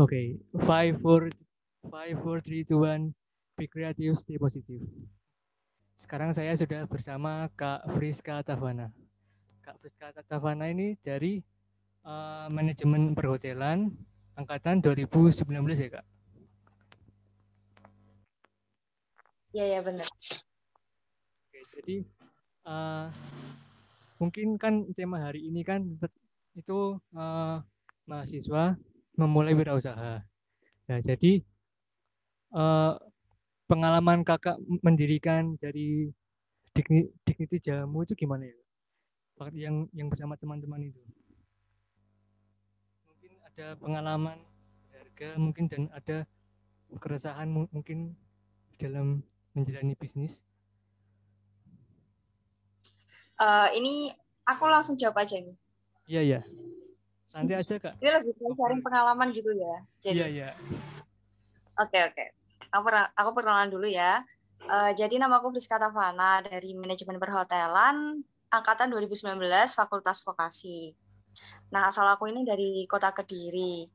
Oke, five, four, five, four, three, two, one. Be creative, stay positive. Sekarang saya sudah bersama Kak Friska Tavana. Kak Friska Tavana ini dari uh, manajemen perhotelan angkatan 2019 ya Kak? Iya, ya benar. Oke, jadi uh, mungkin kan tema hari ini kan itu uh, mahasiswa memulai wirausaha. Nah, jadi uh, pengalaman kakak mendirikan dari Dignity Jamu itu gimana ya? Waktu yang yang bersama teman-teman itu. Mungkin ada pengalaman harga mungkin dan ada keresahan mungkin dalam menjalani bisnis. Uh, ini aku langsung jawab aja nih. Iya, iya. Santai aja kak. Ini lebih sharing pengalaman gitu ya. Jadi. Iya iya. Oke oke. Aku aku perkenalan dulu ya. Uh, jadi nama aku Friska Tavana dari manajemen perhotelan angkatan 2019 Fakultas Vokasi. Nah asal aku ini dari kota Kediri.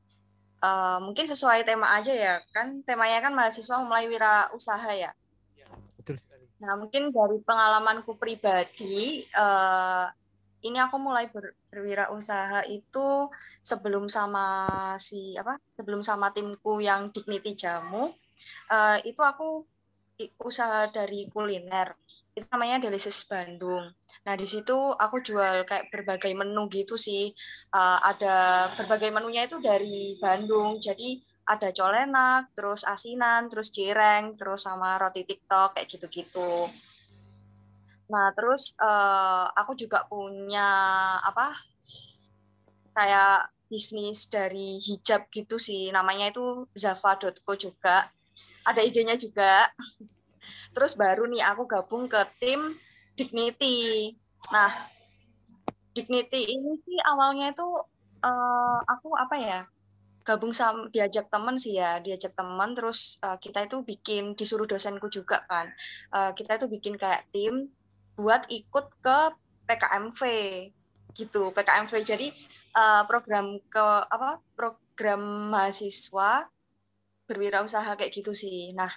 Uh, mungkin sesuai tema aja ya kan temanya kan mahasiswa mulai wira usaha ya. ya betul sekali. Nah mungkin dari pengalamanku pribadi uh, ini aku mulai ber, berwirausaha itu sebelum sama si apa sebelum sama timku yang Dignity Jamu uh, itu aku usaha dari kuliner itu namanya Delisis Bandung. Nah di situ aku jual kayak berbagai menu gitu sih. Uh, ada berbagai menunya itu dari Bandung. Jadi ada colenak, terus asinan, terus cireng, terus sama roti TikTok kayak gitu-gitu. Nah, terus uh, aku juga punya apa? Kayak bisnis dari hijab gitu sih. Namanya itu zava.co juga. Ada idenya juga. Terus baru nih aku gabung ke tim Dignity. Nah, Dignity ini sih awalnya itu uh, aku apa ya? gabung sama diajak teman sih ya diajak teman terus uh, kita itu bikin disuruh dosenku juga kan uh, kita itu bikin kayak tim buat ikut ke PKMV gitu. PKMV jadi uh, program ke apa program mahasiswa berwirausaha kayak gitu sih. Nah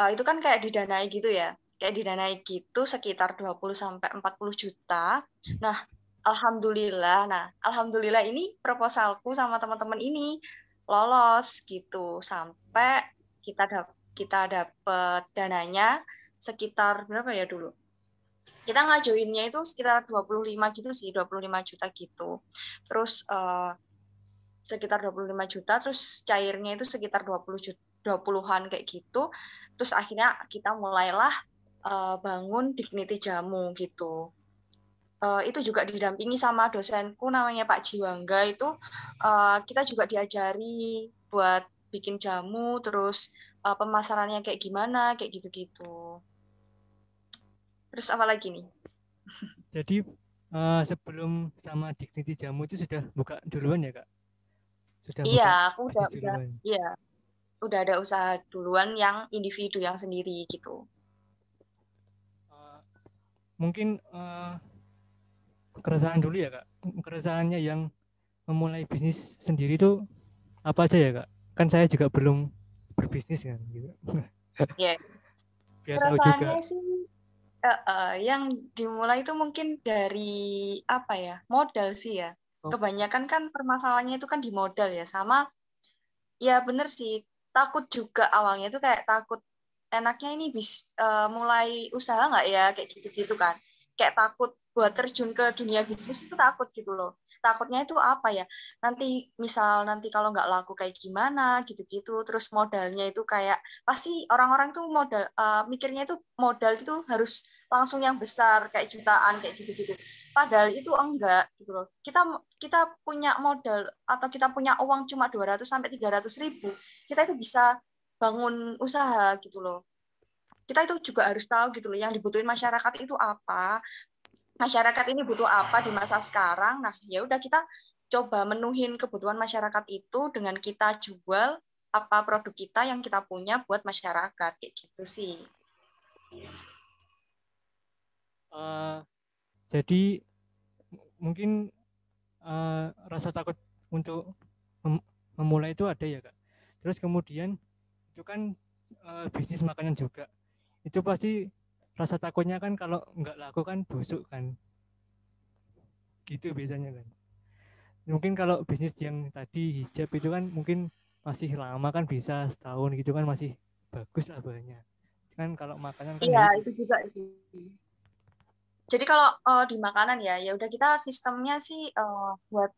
uh, itu kan kayak didanai gitu ya. Kayak didanai gitu sekitar 20 sampai 40 juta. Nah alhamdulillah. Nah alhamdulillah ini proposalku sama teman-teman ini lolos gitu. Sampai kita dap kita dapat dananya sekitar berapa ya dulu kita ngajuinnya itu sekitar 25 gitu sih, 25 juta gitu. Terus uh, sekitar 25 juta, terus cairnya itu sekitar 20 juta, 20-an kayak gitu. Terus akhirnya kita mulailah uh, bangun Dignity Jamu gitu. Uh, itu juga didampingi sama dosenku namanya Pak Jiwangga itu uh, kita juga diajari buat bikin jamu terus uh, pemasarannya kayak gimana kayak gitu-gitu. Terus apa lagi nih? Jadi uh, sebelum sama Dignity Jamu itu sudah buka duluan ya kak? Sudah iya, aku udah, udah iya, udah ada usaha duluan yang individu yang sendiri gitu. Uh, mungkin uh, keresahan dulu ya kak. Keresahannya yang memulai bisnis sendiri itu apa aja ya kak? Kan saya juga belum berbisnis kan gitu. Iya. Yeah. Keresahannya sih uh, uh, yang dimulai itu mungkin dari apa ya modal sih ya oh. kebanyakan kan permasalahannya itu kan di modal ya sama ya bener sih takut juga awalnya itu kayak takut enaknya ini bis uh, mulai usaha nggak ya kayak gitu-gitu kan kayak takut buat terjun ke dunia bisnis itu takut gitu loh. Takutnya itu apa ya? Nanti misal nanti kalau nggak laku kayak gimana gitu-gitu terus modalnya itu kayak pasti orang-orang tuh modal uh, mikirnya itu modal itu harus langsung yang besar kayak jutaan kayak gitu-gitu. Padahal itu enggak gitu loh. Kita kita punya modal atau kita punya uang cuma 200 sampai 300 ribu kita itu bisa bangun usaha gitu loh. Kita itu juga harus tahu gitu loh yang dibutuhin masyarakat itu apa masyarakat ini butuh apa di masa sekarang. Nah, ya udah kita coba menuhin kebutuhan masyarakat itu dengan kita jual apa produk kita yang kita punya buat masyarakat kayak gitu sih. Uh, jadi mungkin uh, rasa takut untuk memulai itu ada ya kak terus kemudian itu kan uh, bisnis makanan juga itu pasti rasa takutnya kan kalau nggak laku kan busuk kan. Gitu biasanya kan. Mungkin kalau bisnis yang tadi hijab itu kan mungkin masih lama kan bisa setahun gitu kan masih bagus lah banyak. Kan kalau makanan kan iya itu juga itu jadi kalau uh, di makanan ya ya udah kita sistemnya sih uh, buat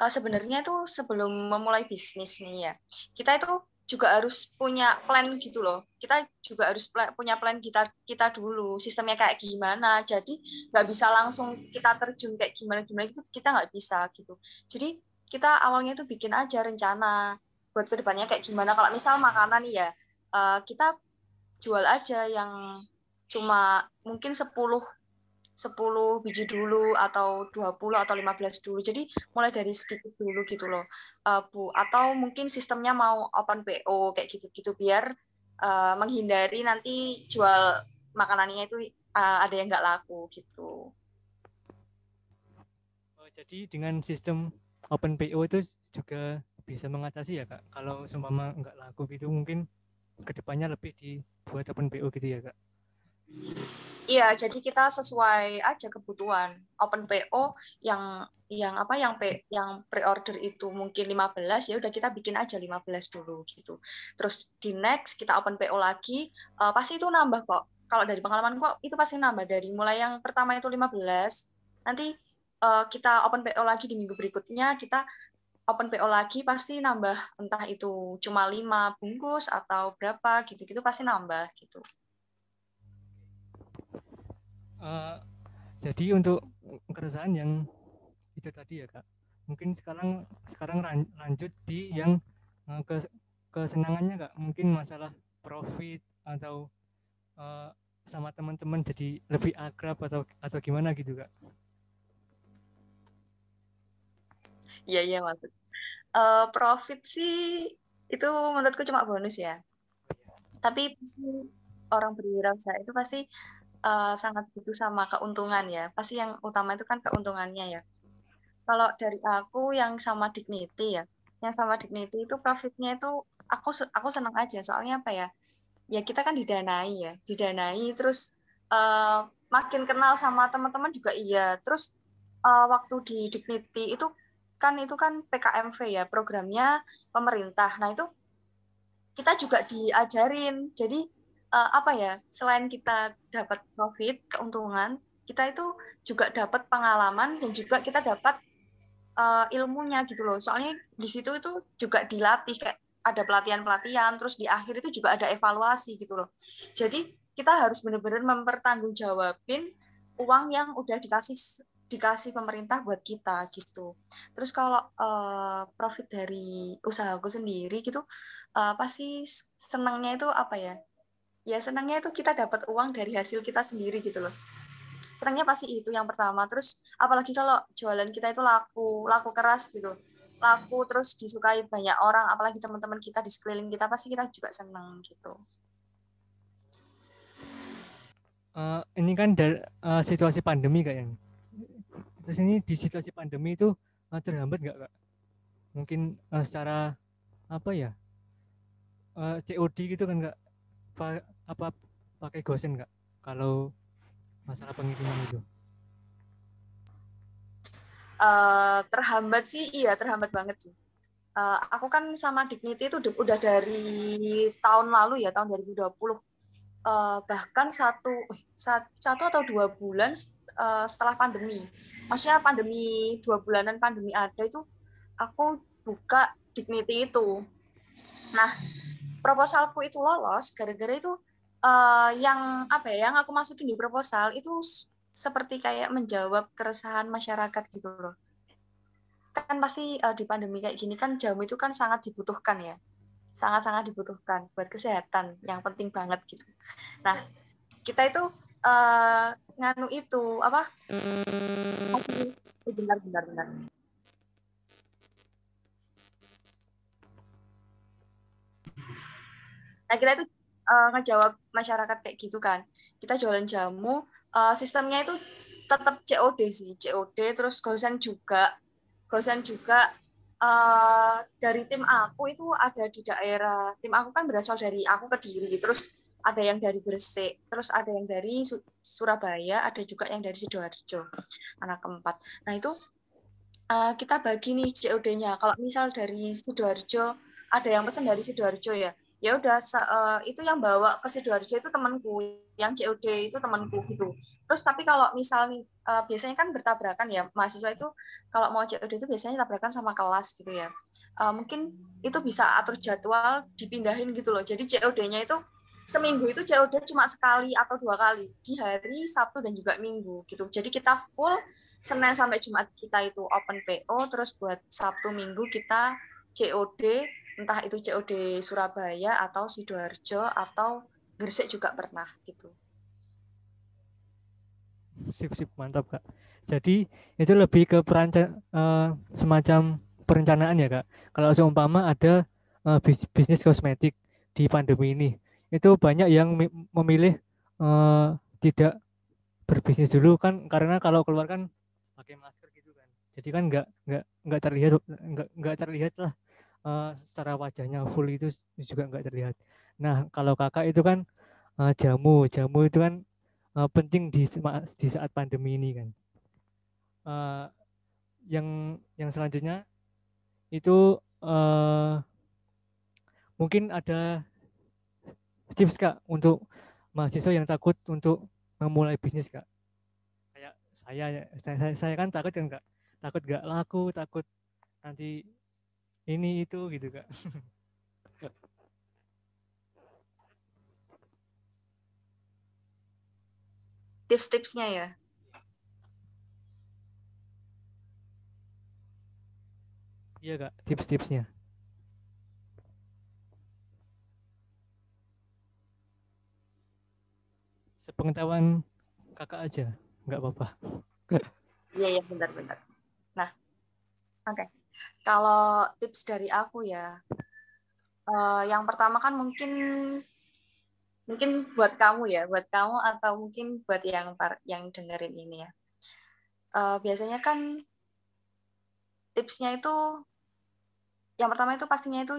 uh, sebenarnya itu sebelum memulai bisnis nih ya kita itu juga harus punya plan gitu loh. Kita juga harus plan, punya plan kita kita dulu sistemnya kayak gimana. Jadi nggak bisa langsung kita terjun kayak gimana gimana itu kita nggak bisa gitu. Jadi kita awalnya itu bikin aja rencana buat ke depannya kayak gimana. Kalau misal makanan ya uh, kita jual aja yang cuma mungkin 10 10 biji dulu atau 20 atau 15 dulu. Jadi mulai dari sedikit dulu gitu loh. Uh, Bu, atau mungkin sistemnya mau open PO kayak gitu-gitu biar uh, menghindari nanti jual makanannya itu uh, ada yang nggak laku gitu. Oh, jadi dengan sistem open PO itu juga bisa mengatasi ya kak. Kalau seumpama nggak laku gitu mungkin ke depannya lebih dibuat open PO gitu ya kak. Iya, jadi kita sesuai aja kebutuhan. Open PO yang yang apa yang P, yang pre-order itu mungkin 15 ya udah kita bikin aja 15 dulu gitu. Terus di next kita open PO lagi, uh, pasti itu nambah kok. Kalau dari pengalaman kok itu pasti nambah dari mulai yang pertama itu 15, nanti uh, kita open PO lagi di minggu berikutnya kita open PO lagi pasti nambah entah itu cuma 5 bungkus atau berapa gitu-gitu pasti nambah gitu. Uh, jadi untuk keresahan yang itu tadi ya kak, mungkin sekarang sekarang lanjut di yang uh, ke kesenangannya kak, mungkin masalah profit atau uh, sama teman-teman jadi lebih akrab atau atau gimana gitu kak? Iya iya maksud. Uh, profit sih itu menurutku cuma bonus ya. Tapi orang berwirausaha itu pasti uh, sangat butuh sama keuntungan ya. Pasti yang utama itu kan keuntungannya ya. Kalau dari aku yang sama dignity ya, yang sama dignity itu profitnya itu aku aku senang aja soalnya apa ya? Ya kita kan didanai ya, didanai terus uh, makin kenal sama teman-teman juga iya. Terus uh, waktu di dignity itu kan itu kan PKMV ya programnya pemerintah. Nah itu kita juga diajarin. Jadi uh, apa ya selain kita dapat profit keuntungan kita itu juga dapat pengalaman dan juga kita dapat uh, ilmunya gitu loh soalnya di situ itu juga dilatih kayak ada pelatihan-pelatihan terus di akhir itu juga ada evaluasi gitu loh jadi kita harus benar-benar mempertanggungjawabin uang yang udah dikasih dikasih pemerintah buat kita gitu. Terus kalau uh, profit dari usahaku sendiri gitu, uh, pasti senangnya itu apa ya? Ya senangnya itu kita dapat uang dari hasil kita sendiri gitu loh. Senangnya pasti itu yang pertama. Terus apalagi kalau jualan kita itu laku laku keras gitu. Laku terus disukai banyak orang apalagi teman-teman kita di sekeliling kita pasti kita juga senang gitu. Uh, ini kan dari uh, situasi pandemi kayaknya terus ini di situasi pandemi itu uh, terhambat nggak kak? Mungkin uh, secara apa ya uh, COD gitu kan kak apa pakai gosen nggak kalau masalah pengiriman itu? Uh, terhambat sih iya terhambat banget sih. Uh, aku kan sama Dignity itu udah dari tahun lalu ya tahun 2020 uh, eh, bahkan satu satu atau dua bulan uh, setelah pandemi maksudnya pandemi dua bulanan pandemi ada itu aku buka Dignity itu nah proposalku itu lolos gara-gara itu uh, yang apa ya yang aku masukin di proposal itu seperti kayak menjawab keresahan masyarakat gitu loh. Kan pasti uh, di pandemi kayak gini kan jamu itu kan sangat dibutuhkan ya. Sangat-sangat dibutuhkan buat kesehatan yang penting banget gitu. Nah kita itu uh, nganu itu apa? Benar benar benar. Nah kita itu uh, ngejawab masyarakat kayak gitu kan. Kita jualan jamu uh, sistemnya itu tetap COD sih COD terus gosen juga gosen juga uh, dari tim aku itu ada di daerah tim aku kan berasal dari aku kediri terus ada yang dari Gresik terus ada yang dari Surabaya ada juga yang dari sidoarjo anak keempat. Nah itu uh, kita bagi nih COD-nya kalau misal dari sidoarjo ada yang pesan dari sidoarjo ya ya udah uh, itu yang bawa ke sidoarjo itu temanku yang COD itu temanku gitu. Terus tapi kalau misal nih uh, biasanya kan bertabrakan ya mahasiswa itu kalau mau COD itu biasanya tabrakan sama kelas gitu ya. Uh, mungkin itu bisa atur jadwal dipindahin gitu loh. Jadi COD-nya itu seminggu itu COD cuma sekali atau dua kali di hari Sabtu dan juga Minggu gitu. Jadi kita full Senin sampai Jumat kita itu open PO terus buat Sabtu Minggu kita COD entah itu COD Surabaya atau sidoarjo atau Gresik juga pernah gitu. Sip sip mantap kak. Jadi itu lebih ke peranca uh, semacam perencanaan ya kak. Kalau seumpama ada uh, bis bisnis kosmetik di pandemi ini itu banyak yang memilih uh, tidak berbisnis dulu kan karena kalau keluar kan pakai masker gitu kan. Jadi kan nggak nggak nggak terlihat nggak nggak terlihat lah uh, secara wajahnya full itu juga nggak terlihat nah kalau kakak itu kan uh, jamu jamu itu kan uh, penting di di saat pandemi ini kan. Uh, yang yang selanjutnya itu uh, mungkin ada tips kak untuk mahasiswa yang takut untuk memulai bisnis kak. Kayak saya saya saya, saya kan takut kan kak, takut gak laku, takut nanti ini itu gitu kak. tips-tipsnya ya. Iya kak, tips-tipsnya. Sepengetahuan kakak aja, nggak apa-apa. Iya, iya benar-benar. Nah, oke. Okay. Kalau tips dari aku ya, uh, yang pertama kan mungkin mungkin buat kamu ya, buat kamu atau mungkin buat yang yang dengerin ini ya. Uh, biasanya kan tipsnya itu yang pertama itu pastinya itu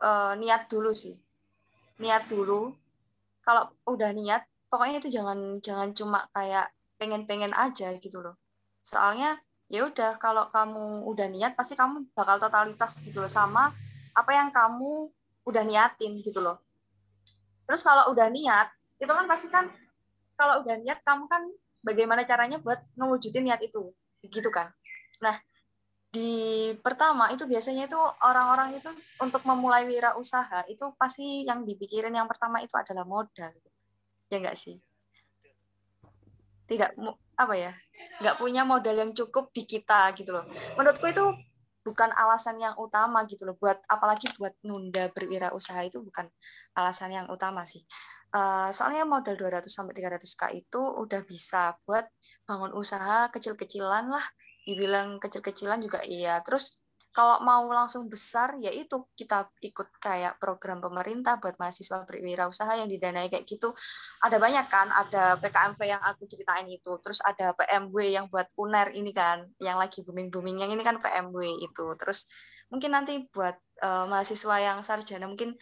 uh, niat dulu sih. Niat dulu. Kalau udah niat, pokoknya itu jangan jangan cuma kayak pengen-pengen aja gitu loh. Soalnya ya udah kalau kamu udah niat pasti kamu bakal totalitas gitu loh sama apa yang kamu udah niatin gitu loh Terus kalau udah niat, itu kan pasti kan kalau udah niat kamu kan bagaimana caranya buat mewujudin niat itu, gitu kan. Nah, di pertama itu biasanya itu orang-orang itu untuk memulai wirausaha itu pasti yang dipikirin yang pertama itu adalah modal. Ya enggak sih? Tidak apa ya? Enggak punya modal yang cukup di kita gitu loh. Menurutku itu bukan alasan yang utama gitu loh buat apalagi buat nunda berwirausaha itu bukan alasan yang utama sih uh, soalnya modal 200 sampai 300k itu udah bisa buat bangun usaha kecil-kecilan lah dibilang kecil-kecilan juga iya terus kalau mau langsung besar ya itu kita ikut kayak program pemerintah buat mahasiswa berwirausaha yang didanai kayak gitu. Ada banyak kan ada PKMV yang aku ceritain itu terus ada PMW yang buat UNER ini kan yang lagi booming booming yang ini kan PMW itu. Terus mungkin nanti buat uh, mahasiswa yang sarjana mungkin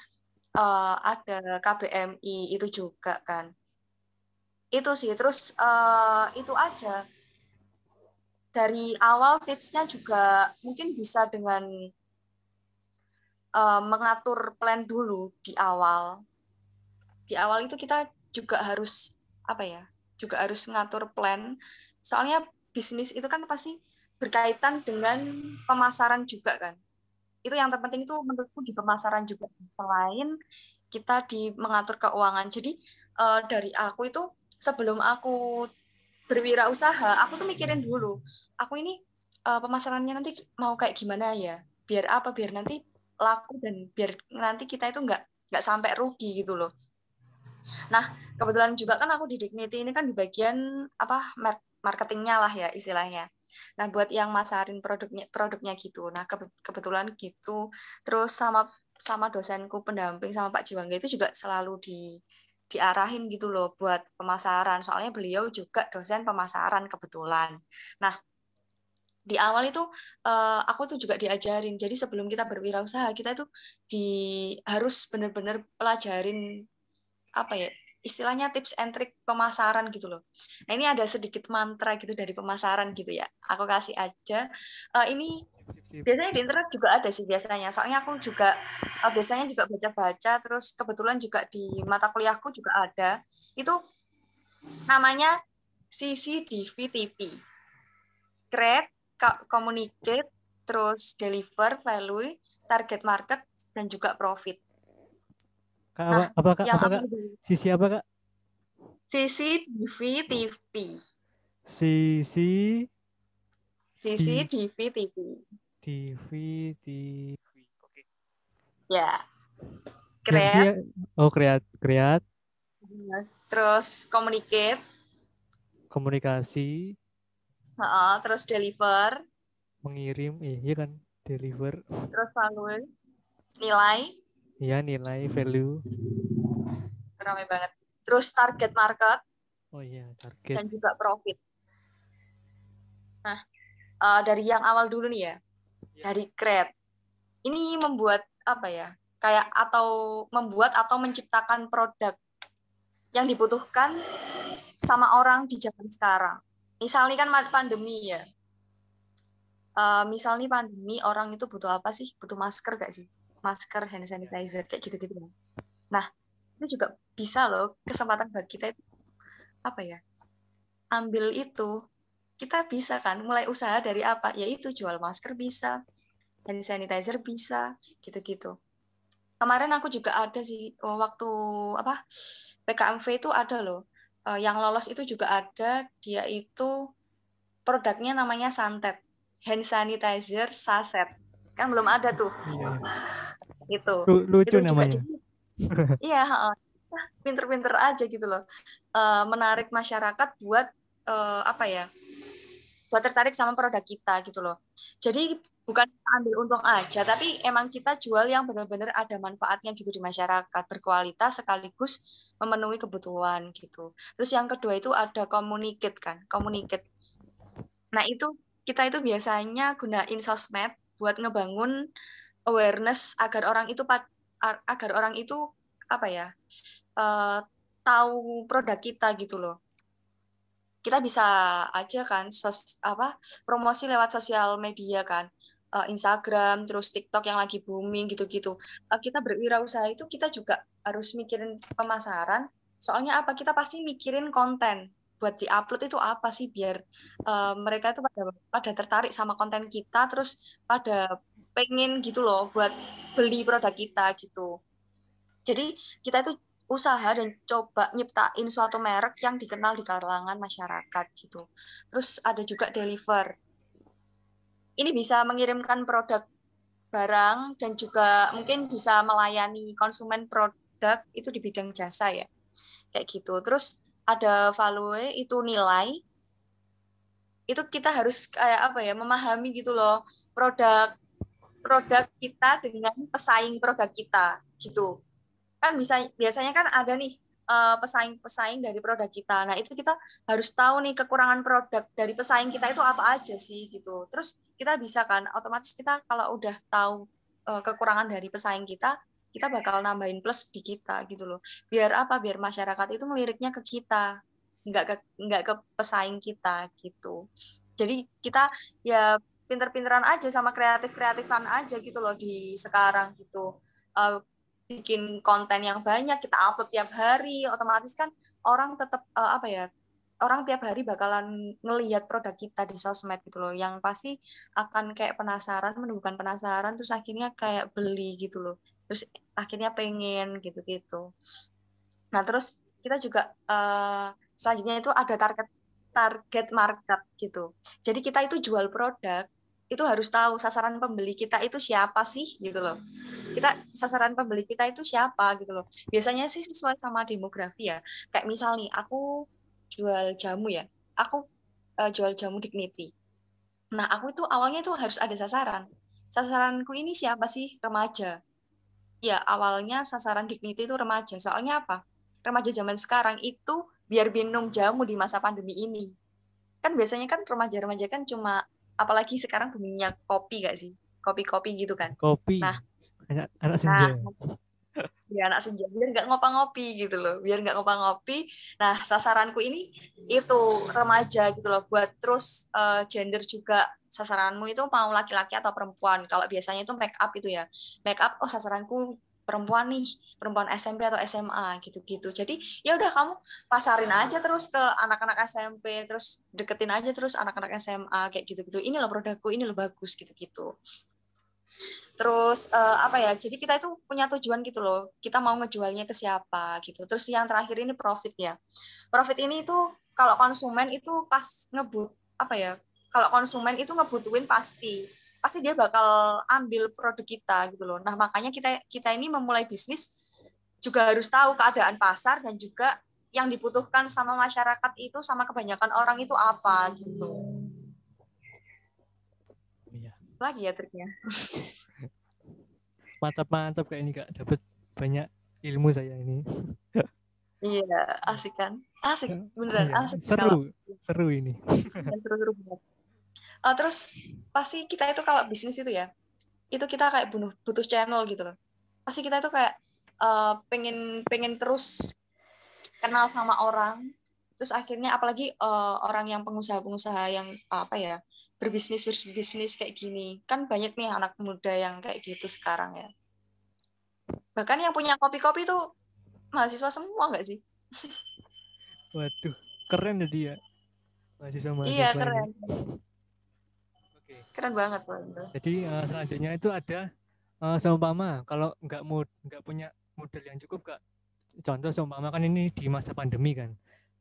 uh, ada KBMI itu juga kan. Itu sih terus uh, itu aja dari awal tipsnya juga mungkin bisa dengan uh, mengatur plan dulu di awal. Di awal itu kita juga harus apa ya? Juga harus ngatur plan. Soalnya bisnis itu kan pasti berkaitan dengan pemasaran juga kan. Itu yang terpenting itu menurutku di pemasaran juga selain kita di mengatur keuangan. Jadi uh, dari aku itu sebelum aku berwirausaha, aku tuh mikirin dulu aku ini uh, pemasarannya nanti mau kayak gimana ya? Biar apa? Biar nanti laku dan biar nanti kita itu nggak nggak sampai rugi gitu loh. Nah kebetulan juga kan aku di Dignity ini kan di bagian apa marketingnya lah ya istilahnya. Nah buat yang masarin produknya produknya gitu. Nah kebetulan gitu. Terus sama sama dosenku pendamping sama Pak Jiwangga itu juga selalu di diarahin gitu loh buat pemasaran. Soalnya beliau juga dosen pemasaran kebetulan. Nah di awal itu uh, aku tuh juga diajarin. Jadi sebelum kita berwirausaha, kita itu di harus benar-benar pelajarin apa ya istilahnya tips and trick pemasaran gitu loh. Nah ini ada sedikit mantra gitu dari pemasaran gitu ya. Aku kasih aja. Uh, ini biasanya di internet juga ada sih biasanya. Soalnya aku juga uh, biasanya juga baca-baca. Terus kebetulan juga di mata kuliahku juga ada. Itu namanya CCDVTP. Create, Communicate, terus Deliver, Value, Target Market, dan juga Profit. Kak, apa, nah, apa kak? Apa kak? Sisi apa kak? Sisi TV TV. Sisi Sisi TV TV. TV TV. Oke. Ya. Kreat. Oh kreat kreat. Terus communicate. Komunikasi. Uh, terus deliver. Mengirim, iya kan deliver. Terus value. Nilai Iya nilai value. Ramai banget. Terus target market. Oh iya target. Dan juga profit. Nah uh, dari yang awal dulu nih ya, ya. dari create. Ini membuat apa ya? Kayak atau membuat atau menciptakan produk yang dibutuhkan sama orang di zaman sekarang. Misalnya kan pandemi ya. Uh, misal nih pandemi orang itu butuh apa sih? Butuh masker gak sih? masker, hand sanitizer kayak gitu-gitu. Nah, itu juga bisa loh kesempatan buat kita itu apa ya? Ambil itu kita bisa kan mulai usaha dari apa? Yaitu jual masker bisa, hand sanitizer bisa, gitu-gitu. Kemarin aku juga ada sih waktu apa PKMV itu ada loh. Eh, yang lolos itu juga ada, dia itu produknya namanya Santet, hand sanitizer saset. Kan belum ada tuh. Iya. gitu lucu itu namanya. iya pinter-pinter aja gitu loh. Uh, menarik masyarakat buat uh, apa ya buat tertarik sama produk kita gitu loh. Jadi bukan ambil untung aja tapi emang kita jual yang benar-benar ada manfaatnya gitu di masyarakat berkualitas sekaligus memenuhi kebutuhan gitu. Terus yang kedua itu ada communicate kan communicate. Nah itu kita itu biasanya gunain sosmed buat ngebangun awareness agar orang itu agar orang itu apa ya uh, tahu produk kita gitu loh. Kita bisa aja kan sos apa promosi lewat sosial media kan. Uh, Instagram terus TikTok yang lagi booming gitu-gitu. Uh, kita berwirausaha itu kita juga harus mikirin pemasaran soalnya apa kita pasti mikirin konten buat diupload itu apa sih biar uh, mereka itu pada pada tertarik sama konten kita terus pada pengen gitu loh buat beli produk kita gitu. Jadi kita itu usaha dan coba nyiptain suatu merek yang dikenal di kalangan masyarakat gitu. Terus ada juga deliver. Ini bisa mengirimkan produk barang dan juga mungkin bisa melayani konsumen produk itu di bidang jasa ya. Kayak gitu. Terus ada value itu nilai itu kita harus kayak apa ya memahami gitu loh produk produk kita dengan pesaing produk kita gitu kan bisa biasanya kan ada nih eh, pesaing-pesaing dari produk kita nah itu kita harus tahu nih kekurangan produk dari pesaing kita itu apa aja sih gitu terus kita bisa kan otomatis kita kalau udah tahu uh, kekurangan dari pesaing kita kita bakal nambahin plus di kita gitu loh. Biar apa? Biar masyarakat itu meliriknya ke kita, nggak ke nggak ke pesaing kita gitu. Jadi kita ya pinter-pinteran aja sama kreatif-kreatifan aja gitu loh di sekarang gitu. Uh, bikin konten yang banyak, kita upload tiap hari, otomatis kan orang tetap uh, apa ya? Orang tiap hari bakalan ngelihat produk kita di sosmed gitu loh, yang pasti akan kayak penasaran, menumbuhkan penasaran, terus akhirnya kayak beli gitu loh terus akhirnya pengen gitu-gitu. Nah terus kita juga uh, selanjutnya itu ada target target market gitu. Jadi kita itu jual produk itu harus tahu sasaran pembeli kita itu siapa sih gitu loh. Kita sasaran pembeli kita itu siapa gitu loh. Biasanya sih sesuai sama demografi ya. Kayak misal nih aku jual jamu ya. Aku uh, jual jamu dignity. Nah aku itu awalnya itu harus ada sasaran. Sasaranku ini siapa sih? Remaja ya awalnya sasaran Dignity itu remaja. Soalnya apa? Remaja zaman sekarang itu biar minum jamu di masa pandemi ini. Kan biasanya kan remaja-remaja kan cuma apalagi sekarang buminya kopi gak sih kopi-kopi gitu kan kopi nah anak anak senja nah, ya anak senja biar nggak ngopi-ngopi gitu loh biar nggak ngopi-ngopi. Nah sasaranku ini itu remaja gitu loh buat terus uh, gender juga. Sasaranmu itu mau laki-laki atau perempuan? Kalau biasanya itu make up itu ya. Make up oh sasaranku perempuan nih perempuan SMP atau SMA gitu-gitu. Jadi ya udah kamu pasarin aja terus ke anak-anak SMP terus deketin aja terus anak-anak SMA kayak gitu-gitu. Ini loh produkku ini loh bagus gitu-gitu terus uh, apa ya jadi kita itu punya tujuan gitu loh. Kita mau ngejualnya ke siapa gitu. Terus yang terakhir ini profit ya profit ini itu kalau konsumen itu pas ngebut apa ya kalau konsumen itu ngebutuhin pasti. Pasti dia bakal ambil produk kita gitu loh. Nah makanya kita kita ini memulai bisnis juga harus tahu keadaan pasar dan juga yang dibutuhkan sama masyarakat itu sama kebanyakan orang itu apa gitu. Lagi ya triknya? Mantap mantap kayak ini kak. Dapat banyak ilmu saya ini. Iya asik kan? Asik beneran iya. asik seru kalau... seru ini. Seru seru banget. Uh, terus pasti kita itu kalau bisnis itu ya itu kita kayak bunuh butuh channel gitu loh. Pasti kita itu kayak uh, pengen pengen terus kenal sama orang. Terus akhirnya apalagi uh, orang yang pengusaha-pengusaha yang apa ya berbisnis berbisnis kayak gini. Kan banyak nih anak muda yang kayak gitu sekarang ya. Bahkan yang punya kopi-kopi tuh mahasiswa semua nggak sih? Waduh keren ya dia. Mahasiswa mahasiswa iya keren. Oke. keren banget jadi uh, selanjutnya itu ada uh, seumpama kalau nggak mau nggak punya modal yang cukup kak contoh seumpama kan ini di masa pandemi kan.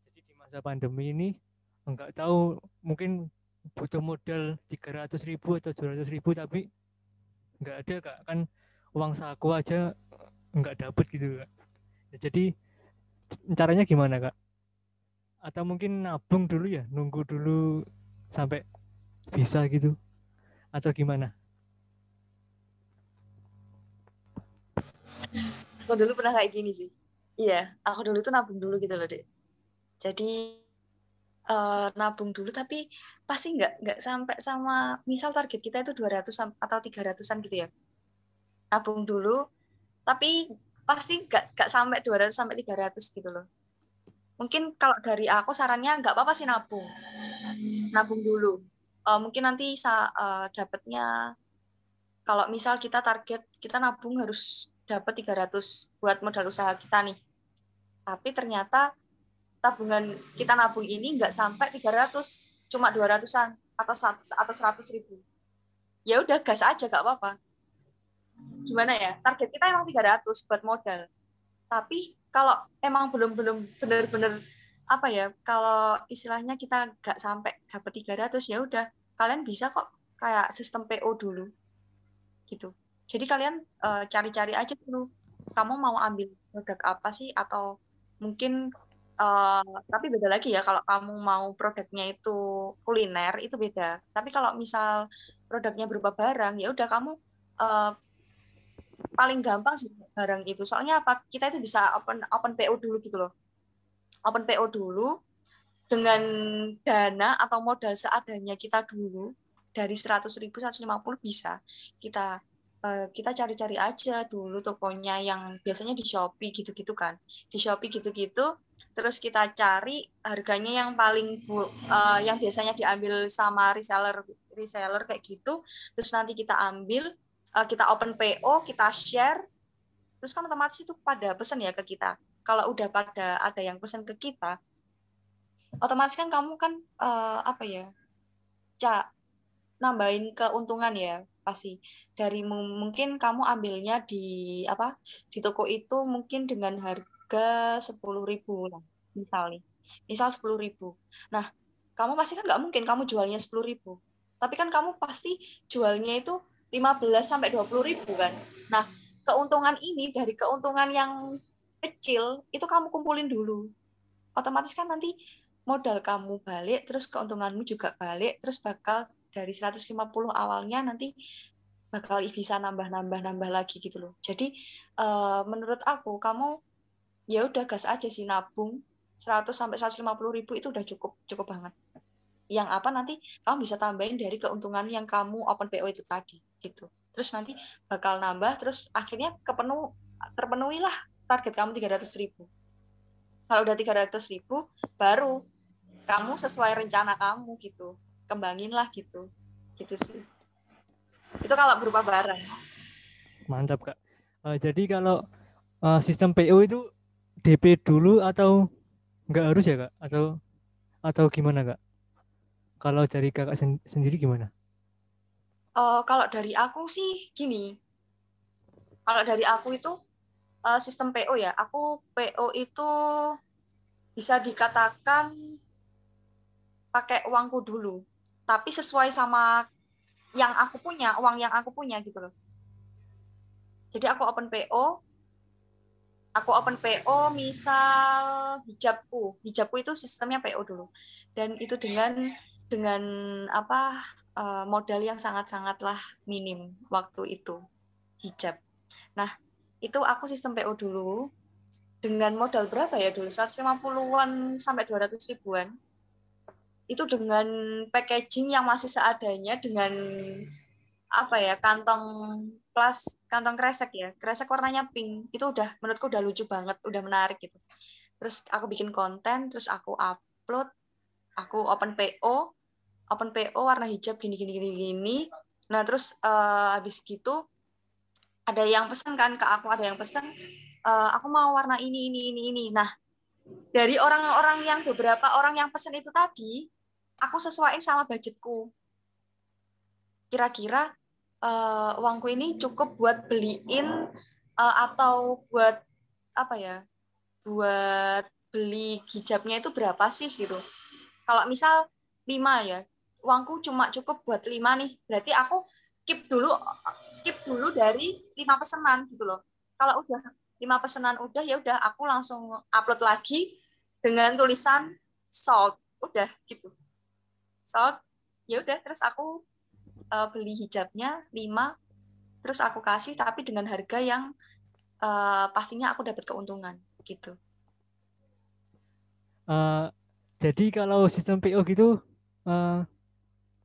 Jadi di masa pandemi ini nggak tahu mungkin butuh modal tiga ratus ribu atau dua ratus ribu tapi nggak ada kak. Kan uang saku aja nggak dapet gitu kak. Ya, jadi caranya gimana kak? Atau mungkin nabung dulu ya nunggu dulu sampai bisa gitu atau gimana? Aku dulu pernah kayak gini sih. Iya aku dulu tuh nabung dulu gitu loh dek jadi uh, nabung dulu tapi pasti nggak nggak sampai sama misal target kita itu 200 atau 300-an gitu ya. Nabung dulu tapi pasti nggak nggak sampai 200 sampai 300 gitu loh. Mungkin kalau dari aku sarannya nggak apa-apa sih nabung. Nabung dulu. Uh, mungkin nanti sa uh, dapatnya kalau misal kita target kita nabung harus dapat 300 buat modal usaha kita nih. Tapi ternyata tabungan kita nabung ini nggak sampai 300 cuma 200-an atau atau 100 ribu. Ya udah gas aja gak apa-apa. Gimana ya? Target kita emang 300 buat modal. Tapi kalau emang belum belum benar-benar apa ya kalau istilahnya kita nggak sampai dapat 300 ya udah. Kalian bisa kok kayak sistem PO dulu. Gitu. Jadi kalian uh, cari-cari aja dulu. Kamu mau ambil produk apa sih? Atau mungkin Uh, tapi beda lagi ya kalau kamu mau produknya itu kuliner itu beda. Tapi kalau misal produknya berupa barang ya udah kamu uh, paling gampang sih barang itu. Soalnya apa? Kita itu bisa open open PO dulu gitu loh. Open PO dulu dengan dana atau modal seadanya kita dulu dari 100.000 150 bisa kita Eh, kita cari-cari aja dulu tokonya yang biasanya di Shopee gitu-gitu kan. Di Shopee gitu-gitu, terus kita cari harganya yang paling bu, uh, yang biasanya diambil sama reseller reseller kayak gitu. Terus nanti kita ambil, uh, kita open PO, kita share. Terus kan otomatis itu pada pesan ya ke kita. Kalau udah pada ada yang pesan ke kita, otomatis kan kamu kan uh, apa ya? Cak nambahin keuntungan ya pasti dari mungkin kamu ambilnya di apa di toko itu mungkin dengan harga sepuluh ribu lah misalnya. Misal sepuluh ribu. Nah kamu pasti kan nggak mungkin kamu jualnya sepuluh ribu. Tapi kan kamu pasti jualnya itu 15 sampai dua puluh ribu kan. Nah keuntungan ini dari keuntungan yang kecil itu kamu kumpulin dulu. Otomatis kan nanti modal kamu balik terus keuntunganmu juga balik terus bakal dari 150 awalnya nanti bakal bisa nambah-nambah-nambah lagi gitu loh. Jadi uh, menurut aku kamu ya udah gas aja sih nabung. 100 sampai 150 ribu itu udah cukup cukup banget. yang apa nanti kamu bisa tambahin dari keuntungan yang kamu open PO itu tadi gitu. Terus nanti bakal nambah terus akhirnya kepenuh terpenuhilah target kamu 300 ribu. Kalau udah 300 ribu baru kamu sesuai rencana kamu gitu. Kembangin lah gitu. Gitu sih. Itu kalau berupa barang. Mantap kak. Uh, jadi kalau uh, sistem PO itu DP dulu atau nggak harus ya kak? Atau atau gimana kak? Kalau dari kakak sen sendiri gimana? Uh, kalau dari aku sih gini. Kalau dari aku itu uh, sistem PO ya. Aku PO itu bisa dikatakan pakai uangku dulu. Tapi sesuai sama yang aku punya uang yang aku punya gitu loh. Jadi aku open PO aku open PO misal hijabku. Hijabku itu sistemnya PO dulu. Dan itu dengan dengan apa uh, modal yang sangat-sangatlah minim waktu itu hijab. Nah, itu aku sistem PO dulu. Dengan modal berapa ya dulu? 150-an sampai 200 ribuan. Itu dengan packaging yang masih seadanya dengan apa ya kantong plus kantong kresek ya. Kresek warnanya pink. Itu udah menurutku udah lucu banget udah menarik gitu. Terus aku bikin konten terus aku upload aku open PO open PO warna hijab gini gini gini gini. Nah terus uh, habis gitu ada yang pesen kan ke aku ada yang pesen uh, aku mau warna ini ini ini ini. Nah dari orang-orang yang beberapa orang yang pesen itu tadi aku sesuaiin sama budgetku. Kira-kira uh, uangku ini cukup buat beliin uh, atau buat apa ya buat beli hijabnya itu berapa sih gitu. Kalau misal lima ya uangku cuma cukup buat lima nih berarti aku keep dulu keep dulu dari lima pesanan gitu loh. Kalau udah lima pesanan udah ya udah aku langsung upload lagi dengan tulisan sold udah gitu. Sold ya udah terus aku uh, beli hijabnya lima terus aku kasih tapi dengan harga yang uh, pastinya aku dapat keuntungan gitu uh, jadi kalau sistem PO gitu uh,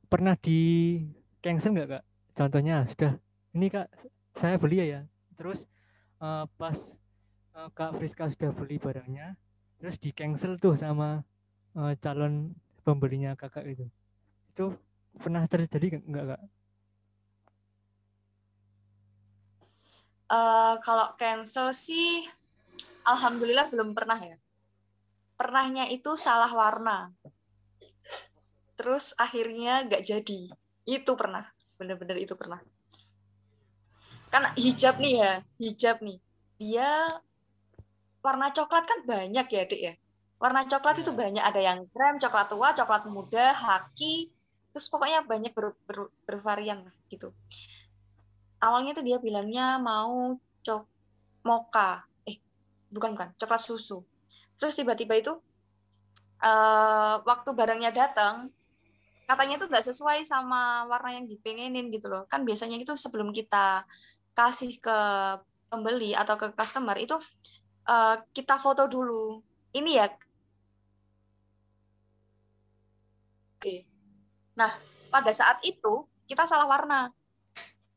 pernah di cancel nggak kak? Contohnya sudah ini kak saya beli ya, ya. terus uh, pas uh, kak Friska sudah beli barangnya, terus di cancel tuh sama uh, calon pembelinya kakak itu, itu pernah terjadi nggak kak? Uh, kalau cancel sih, alhamdulillah belum pernah ya. Pernahnya itu salah warna. Terus akhirnya nggak jadi. Itu pernah. Bener-bener itu pernah. Kan hijab nih ya hijab nih. Dia warna coklat kan banyak ya dek ya? Warna coklat itu iya. banyak. Ada yang krem coklat tua coklat muda haki terus pokoknya banyak ber, ber, bervarian gitu. Awalnya tuh dia bilangnya mau cok moka eh bukan bukan coklat susu. Terus tiba-tiba itu uh, waktu barangnya datang katanya itu nggak sesuai sama warna yang dipengenin gitu loh. Kan biasanya itu sebelum kita kasih ke pembeli atau ke customer itu uh, kita foto dulu. Ini ya? Oke nah pada saat itu kita salah warna.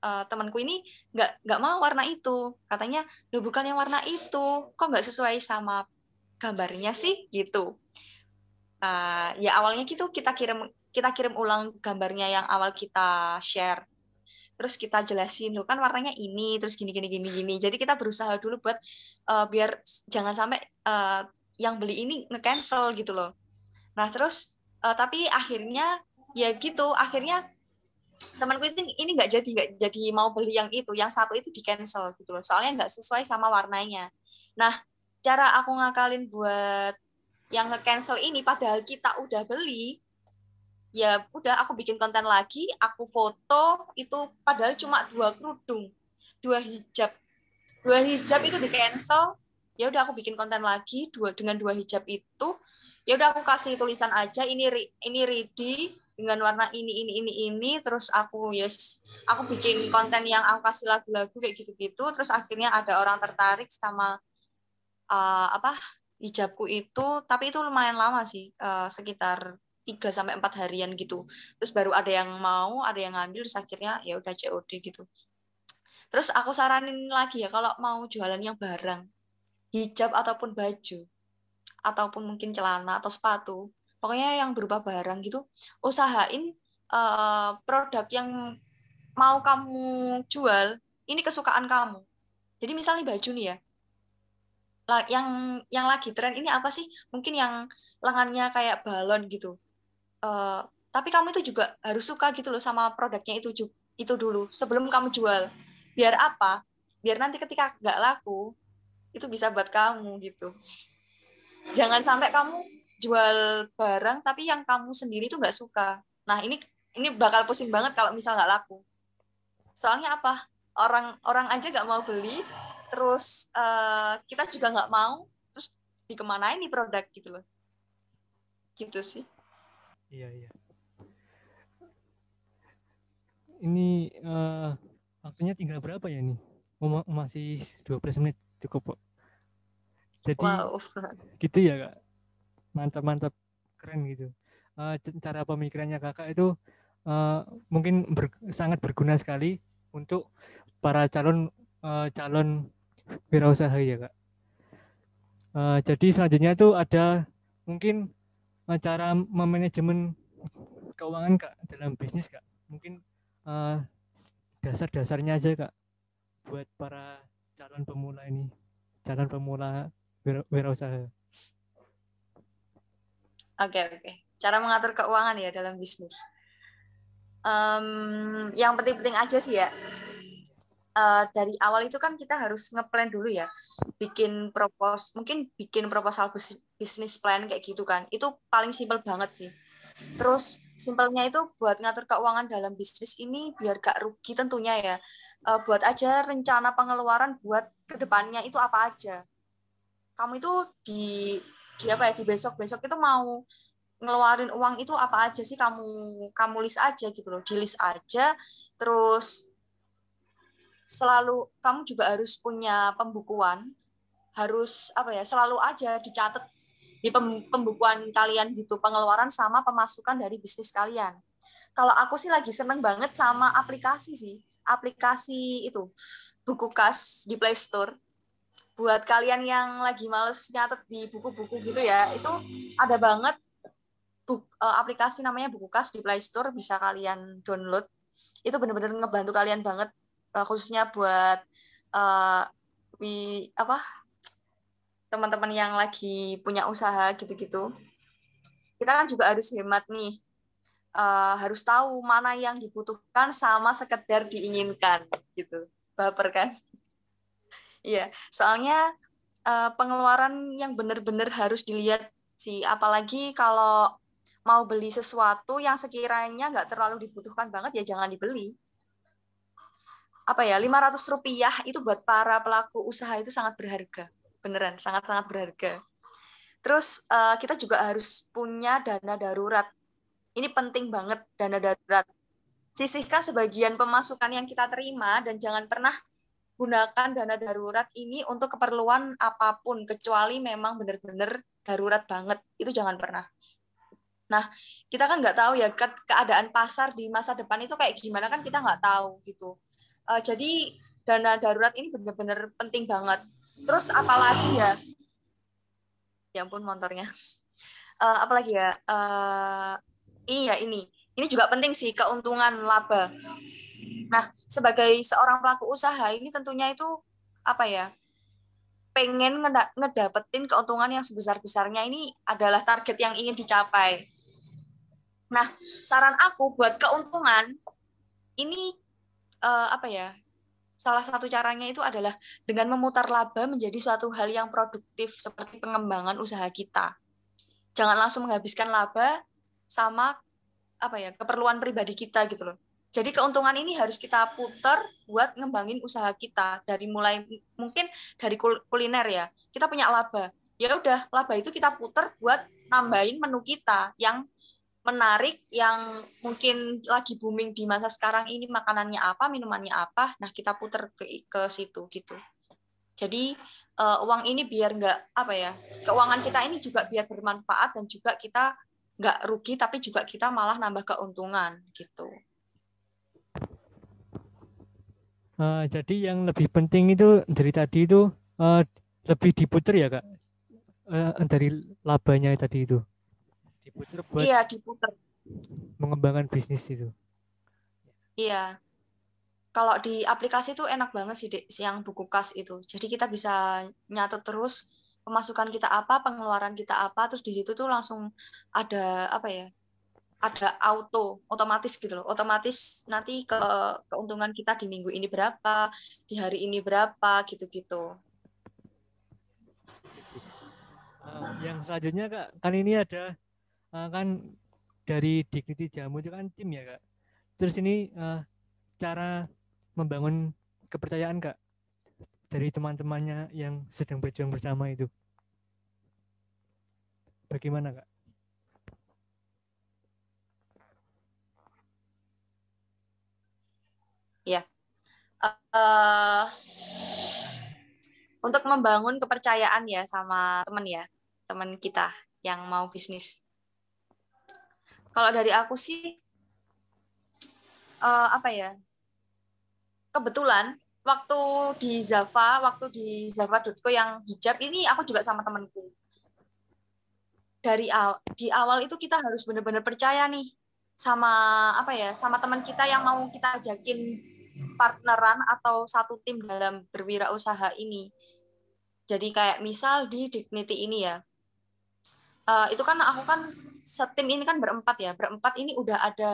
Uh, temanku ini nggak nggak mau warna itu. Katanya lo bukan yang warna itu. Kok nggak sesuai sama gambarnya sih? Gitu. Uh, ya awalnya gitu kita kirim kita kirim ulang gambarnya yang awal kita share. Terus kita jelasin loh kan warnanya ini terus gini gini gini gini. Jadi kita berusaha dulu buat uh, biar jangan sampai uh, yang beli ini nge-cancel gitu loh. Nah terus uh, tapi akhirnya ya gitu akhirnya temanku itu ini nggak jadi nggak jadi mau beli yang itu yang satu itu di cancel gitu loh soalnya nggak sesuai sama warnanya. Nah cara aku ngakalin buat yang nge-cancel ini padahal kita udah beli ya udah aku bikin konten lagi aku foto itu padahal cuma dua kerudung dua hijab. Dua hijab itu di cancel ya udah aku bikin konten lagi dua dengan dua hijab itu ya udah aku kasih tulisan aja ini ini ready dengan warna ini ini ini ini terus aku yes aku bikin konten yang aku kasih lagu-lagu kayak gitu-gitu terus akhirnya ada orang tertarik sama uh, apa hijabku itu tapi itu lumayan lama sih uh, sekitar 3 sampai 4 harian gitu. Terus baru ada yang mau, ada yang ngambil terus akhirnya ya udah COD gitu. Terus aku saranin lagi ya kalau mau jualan yang barang, hijab ataupun baju ataupun mungkin celana atau sepatu, pokoknya yang berupa barang gitu, usahain uh, produk yang mau kamu jual ini kesukaan kamu. Jadi misalnya baju nih ya, yang yang lagi tren ini apa sih? Mungkin yang lengannya kayak balon gitu. Uh, tapi kamu itu juga harus suka gitu loh sama produknya itu itu dulu sebelum kamu jual. Biar apa? Biar nanti ketika nggak laku itu bisa buat kamu gitu. Jangan sampai kamu jual barang tapi yang kamu sendiri itu nggak suka. Nah ini ini bakal pusing banget kalau misal nggak laku. Soalnya apa? Orang orang aja nggak mau beli, terus uh, kita juga nggak mau, terus dikemanain nih produk gitu loh. Gitu sih. Iya iya. Ini uh, waktunya tinggal berapa ya nih? Masih 12 menit cukup kok. Jadi wow. gitu ya kak. Mantap mantap keren gitu. Uh, cara pemikirannya kakak itu uh, mungkin ber, sangat berguna sekali untuk para calon uh, calon wirausaha ya kak. Uh, jadi selanjutnya itu ada mungkin uh, cara memanajemen keuangan kak dalam bisnis kak. Mungkin uh, dasar-dasarnya aja kak buat para calon pemula ini, calon pemula wirausaha. Oke okay, oke. Okay. Cara mengatur keuangan ya dalam bisnis. Um, yang penting-penting aja sih ya. Uh, dari awal itu kan kita harus ngeplan dulu ya. Bikin propos mungkin bikin proposal bisnis plan kayak gitu kan. Itu paling simpel banget sih. Terus simpelnya itu buat ngatur keuangan dalam bisnis ini biar gak rugi tentunya ya. Uh, buat aja rencana pengeluaran buat ke depannya itu apa aja. Kamu itu di di apa ya di besok besok itu mau ngeluarin uang itu apa aja sih kamu kamu list aja gitu loh di list aja. Terus selalu kamu juga harus punya pembukuan harus apa ya selalu aja dicatat di pembukuan kalian gitu pengeluaran sama pemasukan dari bisnis kalian. Kalau aku sih lagi seneng banget sama aplikasi sih aplikasi itu buku kas di Play Store buat kalian yang lagi males nyatet di buku-buku gitu ya itu ada banget uh, aplikasi namanya buku kas di Play Store bisa kalian download. Itu benar-benar ngebantu kalian banget uh, khususnya buat uh, wi, apa teman-teman yang lagi punya usaha gitu-gitu. Kita kan juga harus hemat nih uh, harus tahu mana yang dibutuhkan sama sekedar diinginkan gitu. Baper kan iya soalnya uh, pengeluaran yang benar-benar harus dilihat sih apalagi kalau mau beli sesuatu yang sekiranya nggak terlalu dibutuhkan banget ya jangan dibeli. Apa ya, 500 rupiah itu buat para pelaku usaha itu sangat berharga. Beneran, sangat-sangat berharga. Terus uh, kita juga harus punya dana darurat. Ini penting banget dana darurat. Sisihkan sebagian pemasukan yang kita terima dan jangan pernah gunakan dana darurat ini untuk keperluan apa pun kecuali memang benar-benar darurat banget. Itu jangan pernah. Nah, kita kan nggak tahu ya keadaan pasar di masa depan itu kayak gimana kan kita nggak tahu gitu. Uh, jadi dana darurat ini benar-benar penting banget. Terus apalagi ya? Ya ampun motornya. Uh, apalagi ya? Uh, iya ini. Ini juga penting sih keuntungan laba. Nah, sebagai seorang pelaku usaha ini tentunya itu apa ya? pengen ngedapetin keuntungan yang sebesar-besarnya ini adalah target yang ingin dicapai. Nah, saran aku buat keuntungan ini uh, apa ya? Salah satu caranya itu adalah dengan memutar laba menjadi suatu hal yang produktif seperti pengembangan usaha kita. Jangan langsung menghabiskan laba sama apa ya keperluan pribadi kita gitu loh. Jadi keuntungan ini harus kita putar buat ngembangin usaha kita dari mulai mungkin dari kuliner ya. Kita punya laba. Ya udah, laba itu kita putar buat nambahin menu kita yang menarik yang mungkin lagi booming di masa sekarang ini makanannya apa, minumannya apa, nah kita putar ke ke situ gitu. Jadi uh, uang ini biar nggak apa ya, keuangan kita ini juga biar bermanfaat dan juga kita nggak rugi tapi juga kita malah nambah keuntungan gitu. Uh, jadi yang lebih penting itu dari tadi itu uh, lebih diputer ya kak uh, dari labanya tadi itu diputer buat iya diputer mengembangkan bisnis itu. Iya. Kalau di aplikasi itu enak banget sih Dek, yang buku kas itu. Jadi kita bisa nyatet terus pemasukan kita apa, pengeluaran kita apa, terus di situ tuh langsung ada apa ya? Ada auto, otomatis gitu loh. Otomatis nanti ke keuntungan kita di minggu ini berapa, di hari ini berapa, gitu-gitu. Uh, yang selanjutnya kak, kan ini ada uh, kan dari Dignity Jamu itu kan tim ya kak. Terus ini uh, cara membangun kepercayaan kak dari teman-temannya yang sedang berjuang bersama itu. Bagaimana kak? Ya, uh, untuk membangun kepercayaan ya sama teman ya, teman kita yang mau bisnis. Kalau dari aku sih uh, apa ya? Kebetulan waktu di Zava, waktu di Zava.co yang hijab ini aku juga sama temanku. Dari awal, di awal itu kita harus benar-benar percaya nih sama apa ya, sama teman kita yang mau kita ajakin partneran atau satu tim dalam berwirausaha ini. Jadi kayak misal di Dignity ini ya, uh, itu kan aku kan setim ini kan berempat ya. Berempat ini udah ada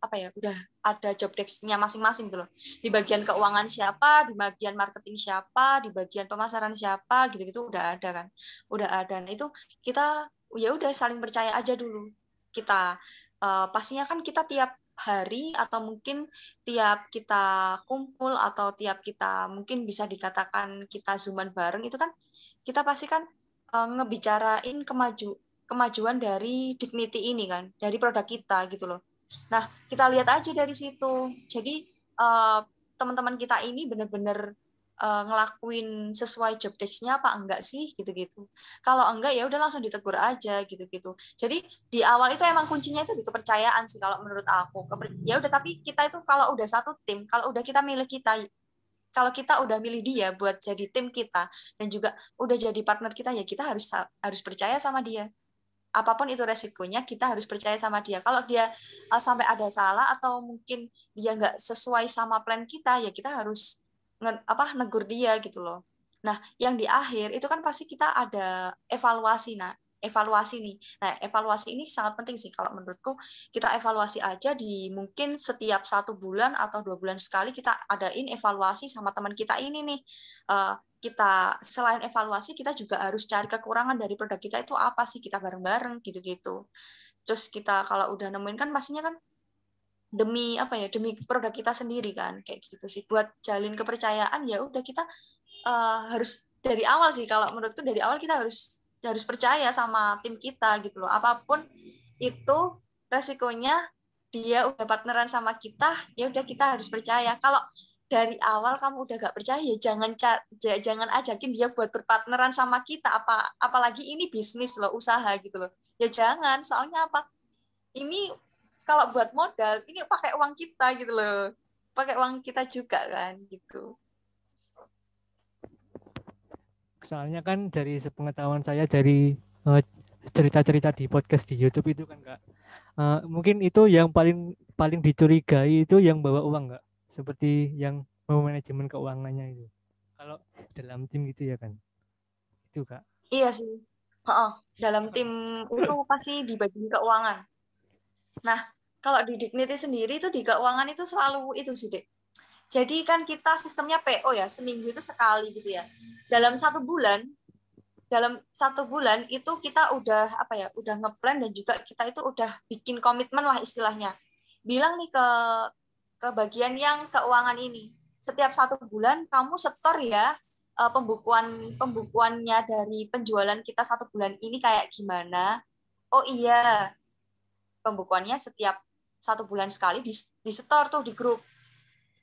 apa ya udah ada job desk-nya masing-masing gitu loh. Di bagian keuangan siapa di bagian marketing siapa di bagian pemasaran siapa gitu-gitu udah ada kan. Udah ada. Nah itu kita ya udah saling percaya aja dulu. Kita uh, pastinya kan kita tiap hari atau mungkin tiap kita kumpul atau tiap kita mungkin bisa dikatakan kita zooman bareng itu kan kita pasti kan uh, ngebicarain kemaju kemajuan dari Dignity ini kan, dari produk kita gitu loh. Nah, kita lihat aja dari situ. Jadi uh, teman-teman kita ini benar-benar uh, ngelakuin sesuai job desk-nya apa enggak sih gitu-gitu. Kalau enggak ya udah langsung ditegur aja gitu-gitu. Jadi di awal itu emang kuncinya itu di kepercayaan sih kalau menurut aku. Ya udah tapi kita itu kalau udah satu tim, kalau udah kita milih kita kalau kita udah milih dia buat jadi tim kita dan juga udah jadi partner kita ya kita harus harus percaya sama dia apa pun itu resikonya kita harus percaya sama dia kalau dia uh, sampai ada salah atau mungkin dia nggak sesuai sama plan kita ya kita harus nge, apa negur dia gitu loh nah yang di akhir itu kan pasti kita ada evaluasi nah evaluasi nih. Nah, evaluasi ini sangat penting sih kalau menurutku. Kita evaluasi aja di mungkin setiap satu bulan atau dua bulan sekali kita adain evaluasi sama teman kita ini nih. Uh, kita selain evaluasi kita juga harus cari kekurangan dari produk kita itu apa sih kita bareng-bareng gitu-gitu. Terus kita kalau udah nemuin kan pastinya kan demi apa ya demi produk kita sendiri kan kayak gitu sih. Buat jalin kepercayaan ya udah kita uh, harus dari awal sih kalau menurutku dari awal kita harus harus percaya sama tim kita gitu loh. Apa pun itu resikonya dia udah partneran sama kita ya udah kita harus percaya. Kalau dari awal kamu udah gak percaya ya jangan jangan ajakin dia buat berpartneran sama kita. Apa apalagi ini bisnis loh usaha gitu loh. Ya jangan soalnya apa? Ini kalau buat modal ini pakai uang kita gitu loh. Pakai uang kita juga kan gitu. Soalnya kan dari sepengetahuan saya dari eh, cerita-cerita di podcast di YouTube itu kan kak. Uh, mungkin itu yang paling paling dicurigai itu yang bawa uang nggak seperti yang mau manajemen keuangannya itu. Kalau dalam tim gitu ya kan. Itu kak. Iya sih. Oh, dalam tim itu pasti di bagian keuangan. Nah kalau di Dignity sendiri itu di keuangan itu selalu itu sih dek jadi kan kita sistemnya PO ya seminggu itu sekali gitu ya dalam satu bulan dalam satu bulan itu kita udah apa ya udah ngeplan dan juga kita itu udah bikin komitmen lah istilahnya bilang nih ke ke bagian yang keuangan ini. Setiap satu bulan kamu setor ya uh, pembukuan pembukuannya dari penjualan kita satu bulan ini kayak gimana. Oh iya, pembukuannya setiap satu bulan sekali di, di setor tuh di grup.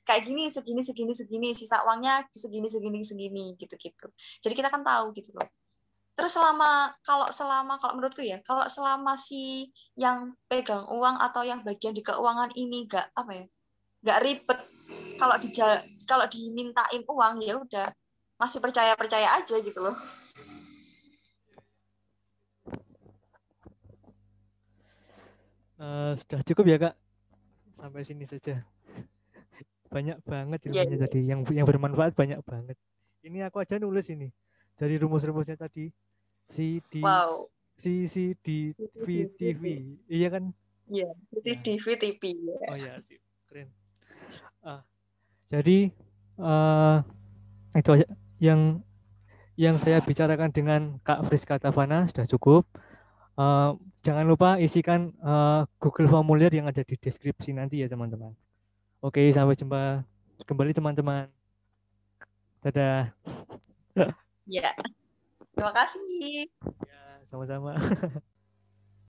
Kayak gini, segini, segini, segini, sisa uangnya segini, segini, segini, gitu-gitu. Jadi kita kan tahu gitu loh. terus selama kalau selama kalau menurutku ya kalau selama si yang pegang uang atau yang bagian di keuangan ini nggak apa ya nggak ribet kalau di kalau dimintain uang ya udah masih percaya percaya aja gitu loh uh, sudah cukup ya kak? Sampai sini saja. Banyak banget iya, ilmunya yeah, tadi. Yang yang bermanfaat banyak banget. Ini aku aja nulis ini. Dari rumus-rumusnya tadi. Si di wow. si si di TV TV iya kan? Iya si di TV ya. oh ya keren. Ah. Jadi uh, itu aja. Yang yang saya bicarakan dengan Kak Friska Tavana sudah cukup uh, jangan lupa isikan uh, Google Formulir yang ada di deskripsi nanti ya teman-teman. Oke sampai jumpa. Kembali teman-teman. Dadah. Ya. Terima kasih. Ya, sama-sama.